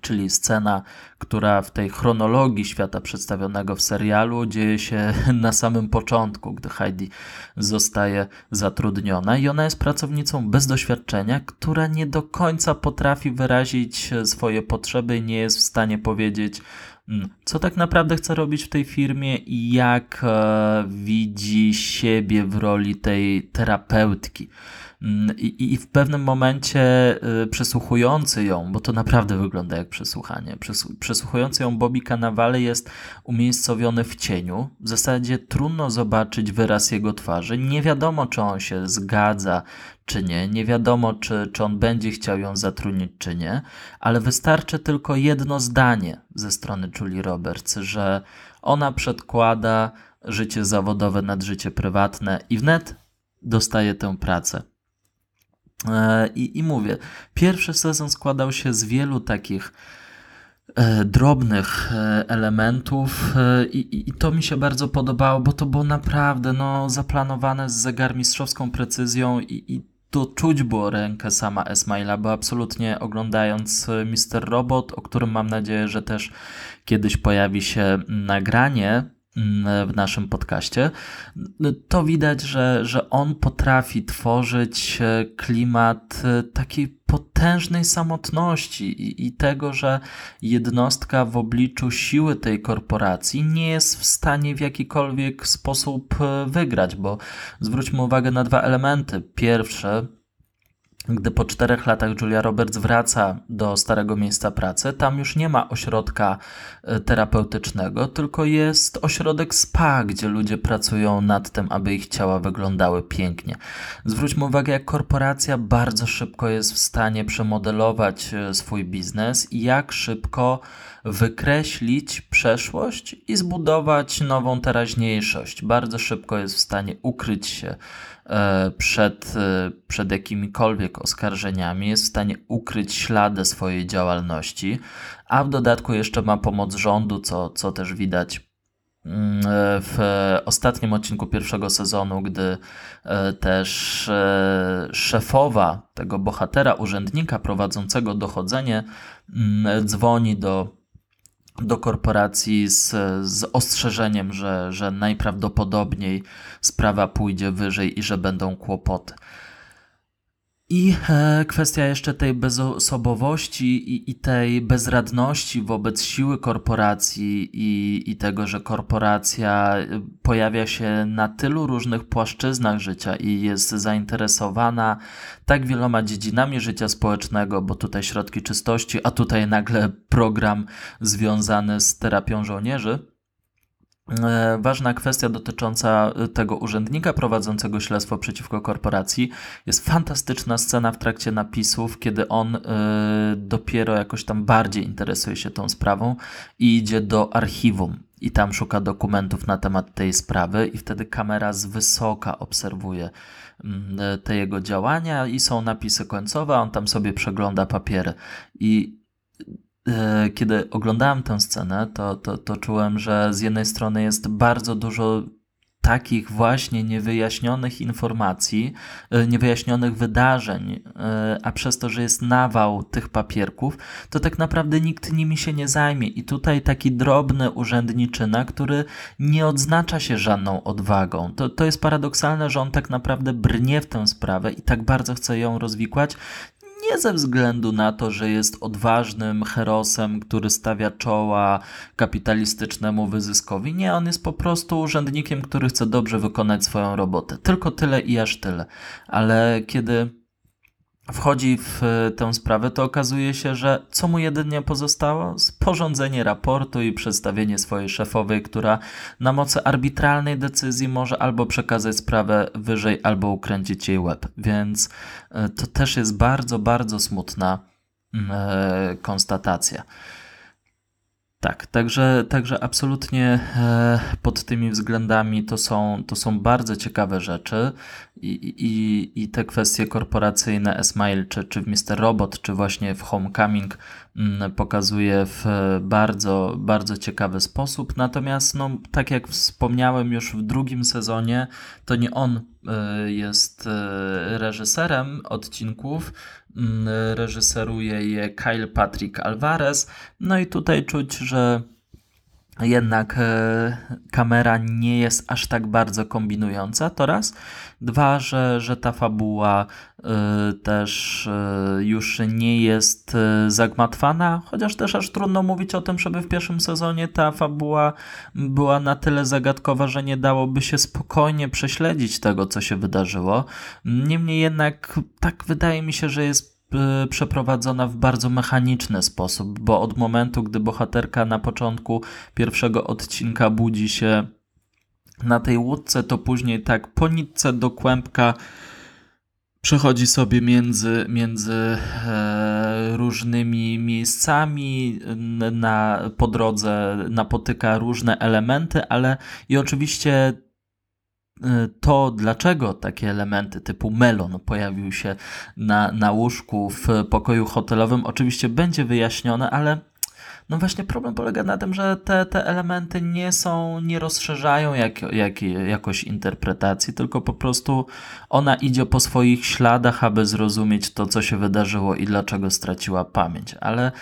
Czyli scena, która w tej chronologii świata przedstawionego w serialu dzieje się na samym początku, gdy Heidi zostaje zatrudniona i ona jest pracownicą bez doświadczenia, która nie do końca potrafi wyrazić swoje potrzeby nie jest w stanie powiedzieć, mm, co tak naprawdę chce robić w tej firmie i jak e, widzi siebie w roli tej terapeutki. Mm, I, I, w pewnym momencie y, przesłuchujący ją, bo to naprawdę wygląda jak przesłuchanie, przesłuchujący ją Bobby Cannavale jest umiejscowiony w cieniu. W zasadzie trudno zobaczyć wyraz jego twarzy. Nie wiadomo, czy on się zgadza, czy nie. Nie wiadomo, czy, czy on będzie chciał ją zatrudnić, czy nie. Ale wystarczy tylko jedno zdanie ze strony Julie Roberts, że ona przedkłada życie zawodowe nad życie prywatne i wnet dostaje tę pracę. E, I, I mówię, pierwszy sezon składał się z wielu takich e, drobnych e, elementów i, i, to mi się bardzo podobało, bo to było naprawdę no, zaplanowane z zegarmistrzowską precyzją i, i to czuć było rękę sama Esmaila, bo absolutnie oglądając Mister Robot, o którym mam nadzieję, że też kiedyś pojawi się nagranie, w naszym podcaście, to widać, że, że on potrafi tworzyć e, klimat e, takiej potężnej samotności i, i, tego, że jednostka w obliczu siły tej korporacji nie jest w stanie w jakikolwiek sposób e, wygrać, bo zwróćmy uwagę na dwa elementy. Pierwsze, gdy po czterech latach Julia Roberts wraca do starego miejsca pracy, tam już nie ma ośrodka e, terapeutycznego, tylko jest ośrodek spa, gdzie ludzie pracują nad tym, aby ich ciała wyglądały pięknie. Zwróćmy uwagę, jak korporacja bardzo szybko jest w stanie przemodelować e, swój biznes i jak szybko wykreślić przeszłość i zbudować nową teraźniejszość. Bardzo szybko jest w stanie ukryć się przed, e, przed jakimikolwiek oskarżeniami, jest w stanie ukryć ślady swojej działalności, a w dodatku jeszcze ma pomoc rządu, co, co też widać mm, w ostatnim odcinku pierwszego sezonu, gdy e, też szefowa tego bohatera, urzędnika prowadzącego dochodzenie, mm, dzwoni do do korporacji z, z ostrzeżeniem, że, że najprawdopodobniej sprawa pójdzie wyżej i że będą kłopoty. I e, kwestia jeszcze tej bezosobowości i, i, tej bezradności wobec siły korporacji i, i tego, że korporacja e, pojawia się na tylu różnych płaszczyznach życia i jest zainteresowana tak wieloma dziedzinami życia społecznego, bo tutaj środki czystości, a tutaj nagle program związany z terapią żołnierzy ważna kwestia dotycząca e, tego urzędnika prowadzącego śledztwo przeciwko korporacji. Jest fantastyczna scena w trakcie napisów, kiedy on y, dopiero jakoś tam bardziej interesuje się tą sprawą i idzie do archiwum i tam szuka dokumentów na temat tej sprawy i wtedy kamera z wysoka obserwuje y, te jego działania i są napisy końcowe, on tam sobie przegląda papiery. I E, kiedy oglądałem tę scenę, to, to, to czułem, że z jednej strony jest bardzo dużo takich właśnie niewyjaśnionych informacji, e, niewyjaśnionych wydarzeń, e, a przez to, że jest nawał tych papierków, to tak naprawdę nikt nimi się nie zajmie. I tutaj taki drobny urzędniczyna, który nie odznacza się żadną odwagą. To, to jest paradoksalne, że on tak naprawdę brnie w tę sprawę i tak bardzo chce ją rozwikłać, nie ze względu na to, że jest odważnym herosem, który stawia czoła kapitalistycznemu wyzyskowi. Nie, on jest po prostu urzędnikiem, który chce dobrze wykonać swoją robotę. Tylko tyle i aż tyle. Ale kiedy wchodzi w e, tę sprawę, to okazuje się, że co mu jedynie pozostało? Sporządzenie raportu i przedstawienie swojej szefowej, która na mocy arbitralnej decyzji może albo przekazać sprawę wyżej, albo ukręcić jej łeb. Więc e, to też jest bardzo, bardzo smutna mm, e, konstatacja. Tak, także, także absolutnie e, pod tymi względami to są, to są bardzo ciekawe rzeczy i, i, i te kwestie korporacyjne Esmail, czy, czy w Mr. Robot, czy właśnie w Homecoming mm, pokazuje w bardzo, bardzo ciekawy sposób. Natomiast, no, tak jak wspomniałem już w drugim sezonie, to nie on jest e, reżyserem odcinków, mm, reżyseruje je Kyle Patrick Alvarez. No i tutaj czuć, że jednak e, kamera nie jest aż tak bardzo kombinująca, to raz. Dwa, że, że ta fabuła e, też e, już nie jest zagmatwana, chociaż też aż trudno mówić o tym, żeby w pierwszym sezonie ta fabuła była na tyle zagadkowa, że nie dałoby się spokojnie prześledzić tego, co się wydarzyło. Niemniej jednak tak wydaje mi się, że jest Y, przeprowadzona w bardzo mechaniczny sposób, bo od momentu, gdy bohaterka na początku pierwszego odcinka budzi się na tej łódce, to później tak po nitce do kłębka przechodzi sobie między, między e, różnymi miejscami, na, po drodze napotyka różne elementy, ale i oczywiście Y, to, dlaczego takie elementy typu melon pojawił się na, na łóżku w pokoju hotelowym, oczywiście będzie wyjaśnione, ale no właśnie problem polega na tym, że te, te elementy nie są, nie rozszerzają jak, jak, jakoś interpretacji, tylko po prostu ona idzie po swoich śladach, aby zrozumieć to, co się wydarzyło i dlaczego straciła pamięć. Ale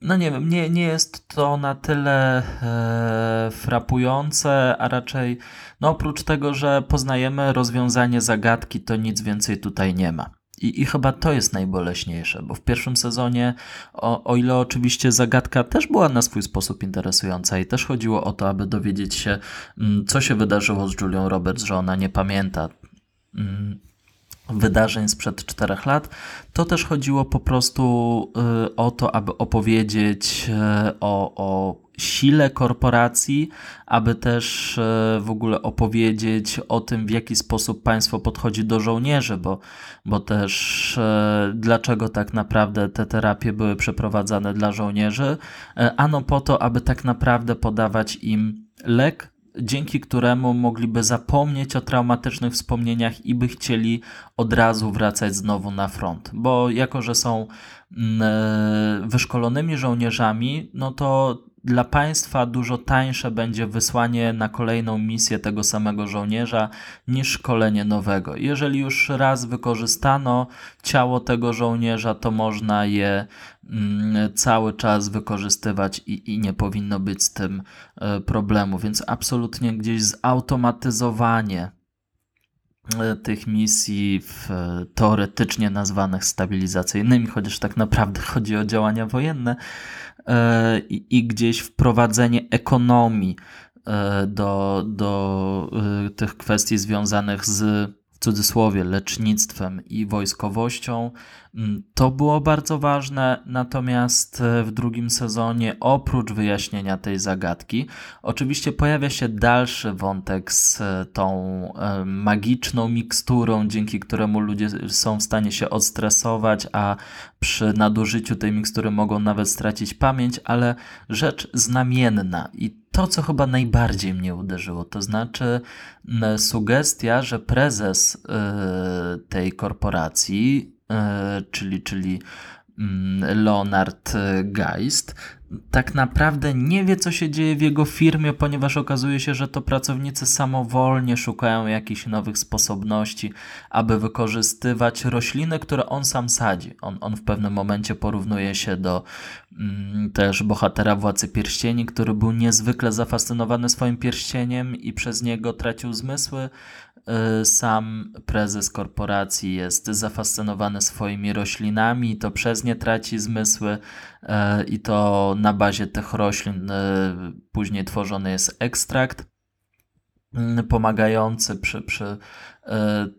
no nie wiem, nie, nie jest to na tyle e, frapujące, a raczej no oprócz tego, że poznajemy rozwiązanie zagadki, to nic więcej tutaj nie ma. I, I chyba to jest najboleśniejsze, bo w pierwszym sezonie, o, o ile oczywiście zagadka też była na swój sposób interesująca i też chodziło o to, aby dowiedzieć się, mm, co się wydarzyło z Julią Roberts, że ona nie pamięta mm, wydarzeń sprzed czterech lat, to też chodziło po prostu y, o to, aby opowiedzieć y, o, o sile korporacji, aby też y, w ogóle opowiedzieć o tym, w jaki sposób państwo podchodzi do żołnierzy, bo, bo też dlaczego tak naprawdę te terapie były przeprowadzane dla żołnierzy, ano po to, aby tak naprawdę podawać im lek, dzięki któremu mogliby zapomnieć o traumatycznych wspomnieniach i by chcieli od razu wracać znowu na front. Bo jako, że są mm, e, wyszkolonymi żołnierzami, no to dla państwa dużo tańsze będzie wysłanie na kolejną misję tego samego żołnierza niż szkolenie nowego. Jeżeli już raz wykorzystano ciało tego żołnierza, to można je mm, cały czas wykorzystywać i, i nie powinno być z tym e, problemu. Więc absolutnie gdzieś zautomatyzowanie tych misji w, teoretycznie nazwanych stabilizacyjnymi, chociaż tak naprawdę chodzi o działania wojenne, E, i, i gdzieś wprowadzenie ekonomii e, do, do e, tych kwestii związanych z cudzysłowie lecznictwem i wojskowością. Mm, to było bardzo ważne, natomiast e, w drugim sezonie, oprócz wyjaśnienia tej zagadki, oczywiście pojawia się dalszy wątek z e, tą e, magiczną miksturą, dzięki któremu ludzie są w stanie się odstresować, a przy nadużyciu tej mikstury mogą nawet stracić pamięć, ale rzecz znamienna i to, co chyba najbardziej mnie uderzyło, to znaczy sugestia, że prezes tej korporacji E, czyli, czyli mm, Leonard Geist, tak naprawdę nie wie, co się dzieje w jego firmie, ponieważ okazuje się, że to pracownicy samowolnie szukają jakichś nowych sposobności, aby wykorzystywać rośliny, które on sam sadzi. On, on w pewnym momencie porównuje się do mm, też bohatera Władcy Pierścieni, który był niezwykle zafascynowany swoim pierścieniem i przez niego tracił zmysły. Y, sam prezes korporacji jest zafascynowany swoimi roślinami, to przez nie traci zmysły y, i to na bazie tych roślin y, później tworzony jest ekstrakt pomagający przy, przy E,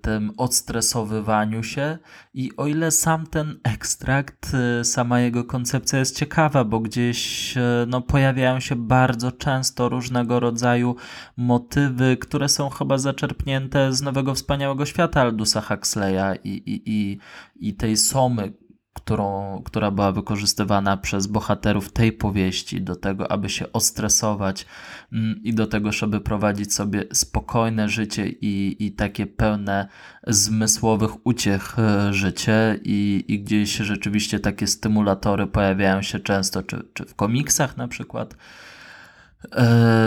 tym odstresowywaniu się. I o ile sam ten ekstrakt, e, sama jego koncepcja jest ciekawa, bo gdzieś e, no, pojawiają się bardzo często różnego rodzaju motywy, które są chyba zaczerpnięte z Nowego Wspaniałego Świata Aldusa Huxleya i, i, i, i tej Somy, którą, która była wykorzystywana przez bohaterów tej powieści do tego, aby się ostresować mm, i do tego, żeby prowadzić sobie spokojne życie i, i takie pełne zmysłowych uciech e, życie. I, i gdzieś rzeczywiście takie stymulatory pojawiają się często, czy, czy w komiksach na przykład,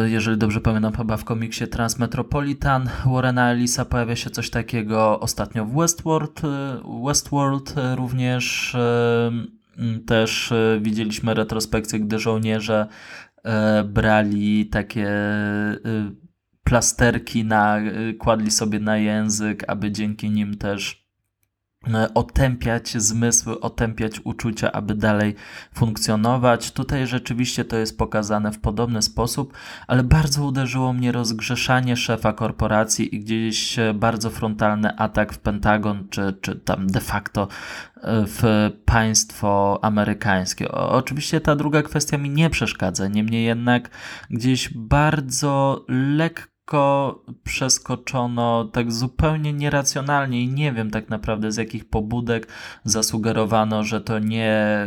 jeżeli dobrze pamiętam, chyba w komiksie Transmetropolitan Warrena Ellisa pojawia się coś takiego ostatnio w Westworld. E, Westworld również też widzieliśmy retrospekcję, gdy żołnierze brali takie plasterki na, kładli sobie na język, aby dzięki nim też E, otępiać zmysły, otępiać uczucia, aby dalej funkcjonować. Tutaj rzeczywiście to jest pokazane w podobny sposób, ale bardzo uderzyło mnie rozgrzeszanie szefa korporacji i gdzieś bardzo frontalny atak w Pentagon, czy, czy tam de facto e, w państwo amerykańskie. Oczywiście ta druga kwestia mi nie przeszkadza, niemniej jednak gdzieś bardzo lekko lekko przeskoczono tak zupełnie nieracjonalnie i nie wiem tak naprawdę z jakich pobudek zasugerowano, że to nie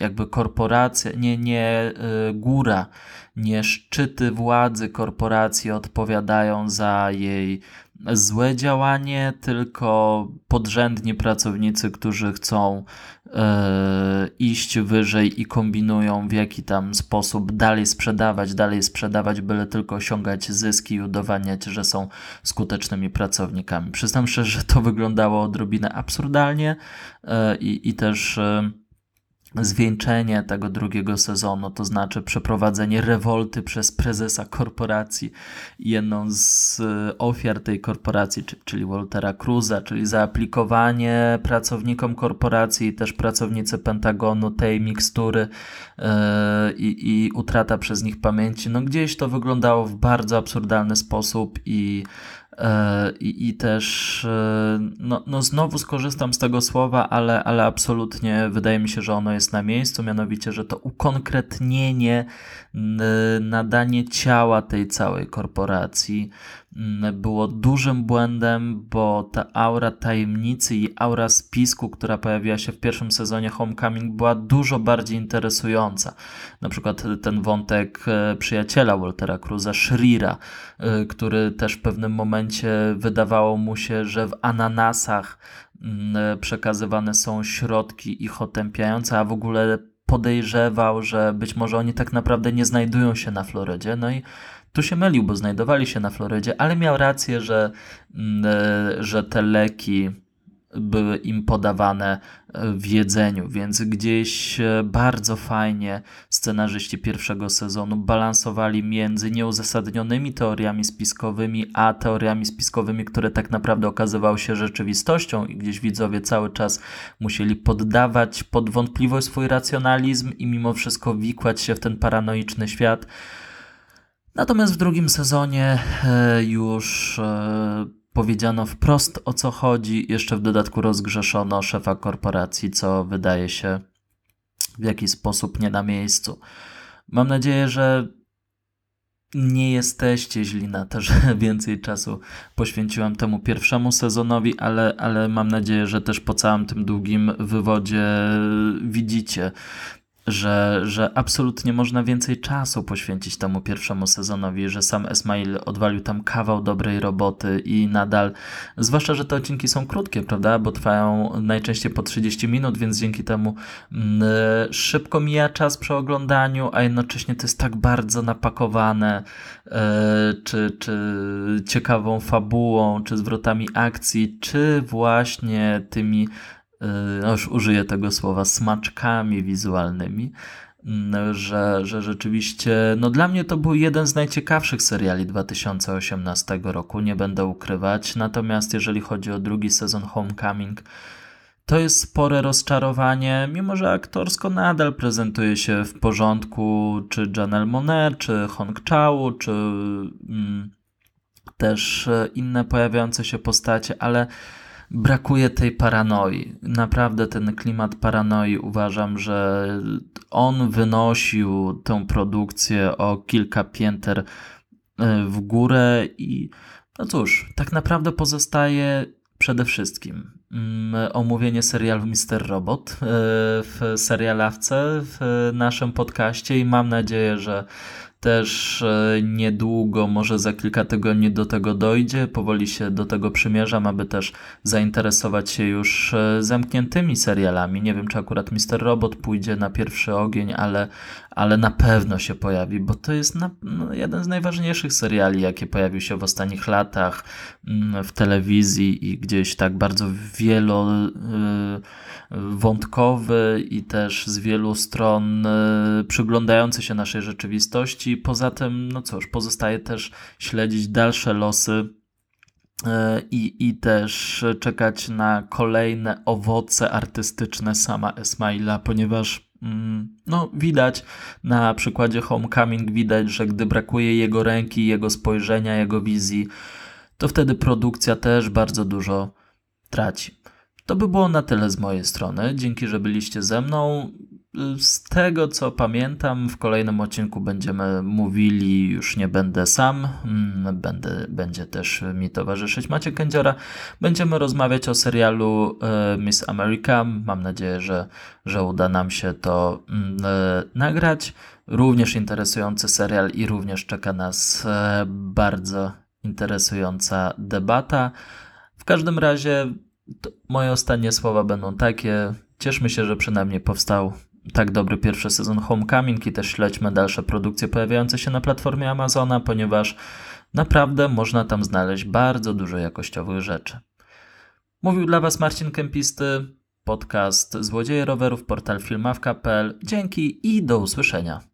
jakby korporacja, nie, nie y, góra, nie szczyty władzy korporacji odpowiadają za jej złe działanie, tylko podrzędni pracownicy, którzy chcą iść wyżej i kombinują w jaki tam sposób dalej sprzedawać, dalej sprzedawać, byle tylko osiągać zyski i udowadniać, że są skutecznymi pracownikami. Przyznam szczerze, że to wyglądało odrobinę absurdalnie e, i, i też. Zwieńczenie tego drugiego sezonu, to znaczy przeprowadzenie rewolty przez prezesa korporacji. Jedną z e, ofiar tej korporacji, czyli Waltera Cruza, czyli zaaplikowanie pracownikom korporacji i też pracownicy Pentagonu tej mikstury yy, i utrata przez nich pamięci. No gdzieś to wyglądało w bardzo absurdalny sposób i I, I, też, e, no, no znowu skorzystam z tego słowa, ale, ale absolutnie wydaje mi się, że ono jest na miejscu, mianowicie, że to ukonkretnienie, nadanie ciała tej całej korporacji, było dużym błędem, bo ta aura tajemnicy i aura spisku, która pojawiła się w pierwszym sezonie Homecoming, była dużo bardziej interesująca. Na przykład ten wątek e, przyjaciela Waltera Cruza, Shrira, e, który też w pewnym momencie wydawało mu się, że w ananasach mm, e, przekazywane są środki ich otępiające, a w ogóle podejrzewał, że być może oni tak naprawdę nie znajdują się na Florydzie. No i tu się mylił, bo znajdowali się na Florydzie, ale miał rację, że, mm, e, że te leki były im podawane e, w jedzeniu, więc gdzieś e, bardzo fajnie scenarzyści pierwszego sezonu balansowali między nieuzasadnionymi teoriami spiskowymi, a teoriami spiskowymi, które tak naprawdę okazywały się rzeczywistością i gdzieś widzowie cały czas musieli poddawać pod wątpliwość swój racjonalizm i mimo wszystko wikłać się w ten paranoiczny świat. Natomiast w drugim sezonie e, już e, powiedziano wprost o co chodzi, jeszcze w dodatku rozgrzeszono szefa korporacji, co wydaje się w jakiś sposób nie na miejscu. Mam nadzieję, że nie jesteście źli na to, że więcej czasu poświęciłem temu pierwszemu sezonowi, ale, ale mam nadzieję, że też po całym tym długim wywodzie widzicie, że, że absolutnie można więcej czasu poświęcić temu pierwszemu sezonowi, że sam Esmail odwalił tam kawał dobrej roboty i nadal, zwłaszcza, że te odcinki są krótkie, prawda, bo trwają najczęściej po 30 minut, więc dzięki temu mm, szybko mija czas przy oglądaniu, a jednocześnie to jest tak bardzo napakowane e, czy, czy ciekawą fabułą, czy zwrotami akcji, czy właśnie tymi no już użyję tego słowa, smaczkami wizualnymi, mm, że, że rzeczywiście, no dla mnie to był jeden z najciekawszych seriali 2018 roku, nie będę ukrywać. Natomiast jeżeli chodzi o drugi sezon Homecoming, to jest spore rozczarowanie, mimo że aktorsko nadal prezentuje się w porządku, czy Janelle Monet, czy Hong Chau, czy mm, też inne pojawiające się postacie, ale brakuje tej paranoi. Naprawdę ten klimat paranoi uważam, że on wynosił tę produkcję o kilka pięter e, w górę i no cóż, tak naprawdę pozostaje przede wszystkim mm, omówienie serialu Mister Robot e, w serialawce w naszym podcaście i mam nadzieję, że też e, niedługo, może za kilka tygodni do tego dojdzie. Powoli się do tego przymierzam, aby też zainteresować się już e, zamkniętymi serialami. Nie wiem, czy akurat Mister Robot pójdzie na pierwszy ogień, ale, ale na pewno się pojawi, bo to jest na, no, jeden z najważniejszych seriali, jakie pojawił się w ostatnich latach mm, w telewizji i gdzieś tak bardzo wielo. Yy, wątkowy i też z wielu stron y, przyglądający się naszej rzeczywistości. Poza tym, no cóż, pozostaje też śledzić dalsze losy y, i, i też czekać na kolejne owoce artystyczne sama Esmaila, ponieważ no, widać na przykładzie Homecoming, widać, że gdy brakuje jego ręki, jego spojrzenia, jego wizji, to wtedy produkcja też bardzo dużo traci. To by było na tyle z mojej strony. Dzięki, że byliście ze mną. Z tego co pamiętam, w kolejnym odcinku będziemy mówili, już nie będę sam, mm, będę, będzie też mi towarzyszyć Maciek Kędziora. Będziemy rozmawiać o serialu e, Miss America. Mam nadzieję, że, że uda nam się to mm, e, nagrać. Również interesujący serial i również czeka nas e, bardzo interesująca debata. W każdym razie moje ostatnie słowa będą takie. Cieszmy się, że przynajmniej powstał tak dobry pierwszy sezon Homecoming i też śledźmy dalsze produkcje pojawiające się na platformie Amazona, ponieważ naprawdę można tam znaleźć bardzo dużo jakościowych rzeczy. Mówił dla Was Marcin Kempisty, podcast Złodzieje Rowerów, portal filmawka.pl. Dzięki i do usłyszenia.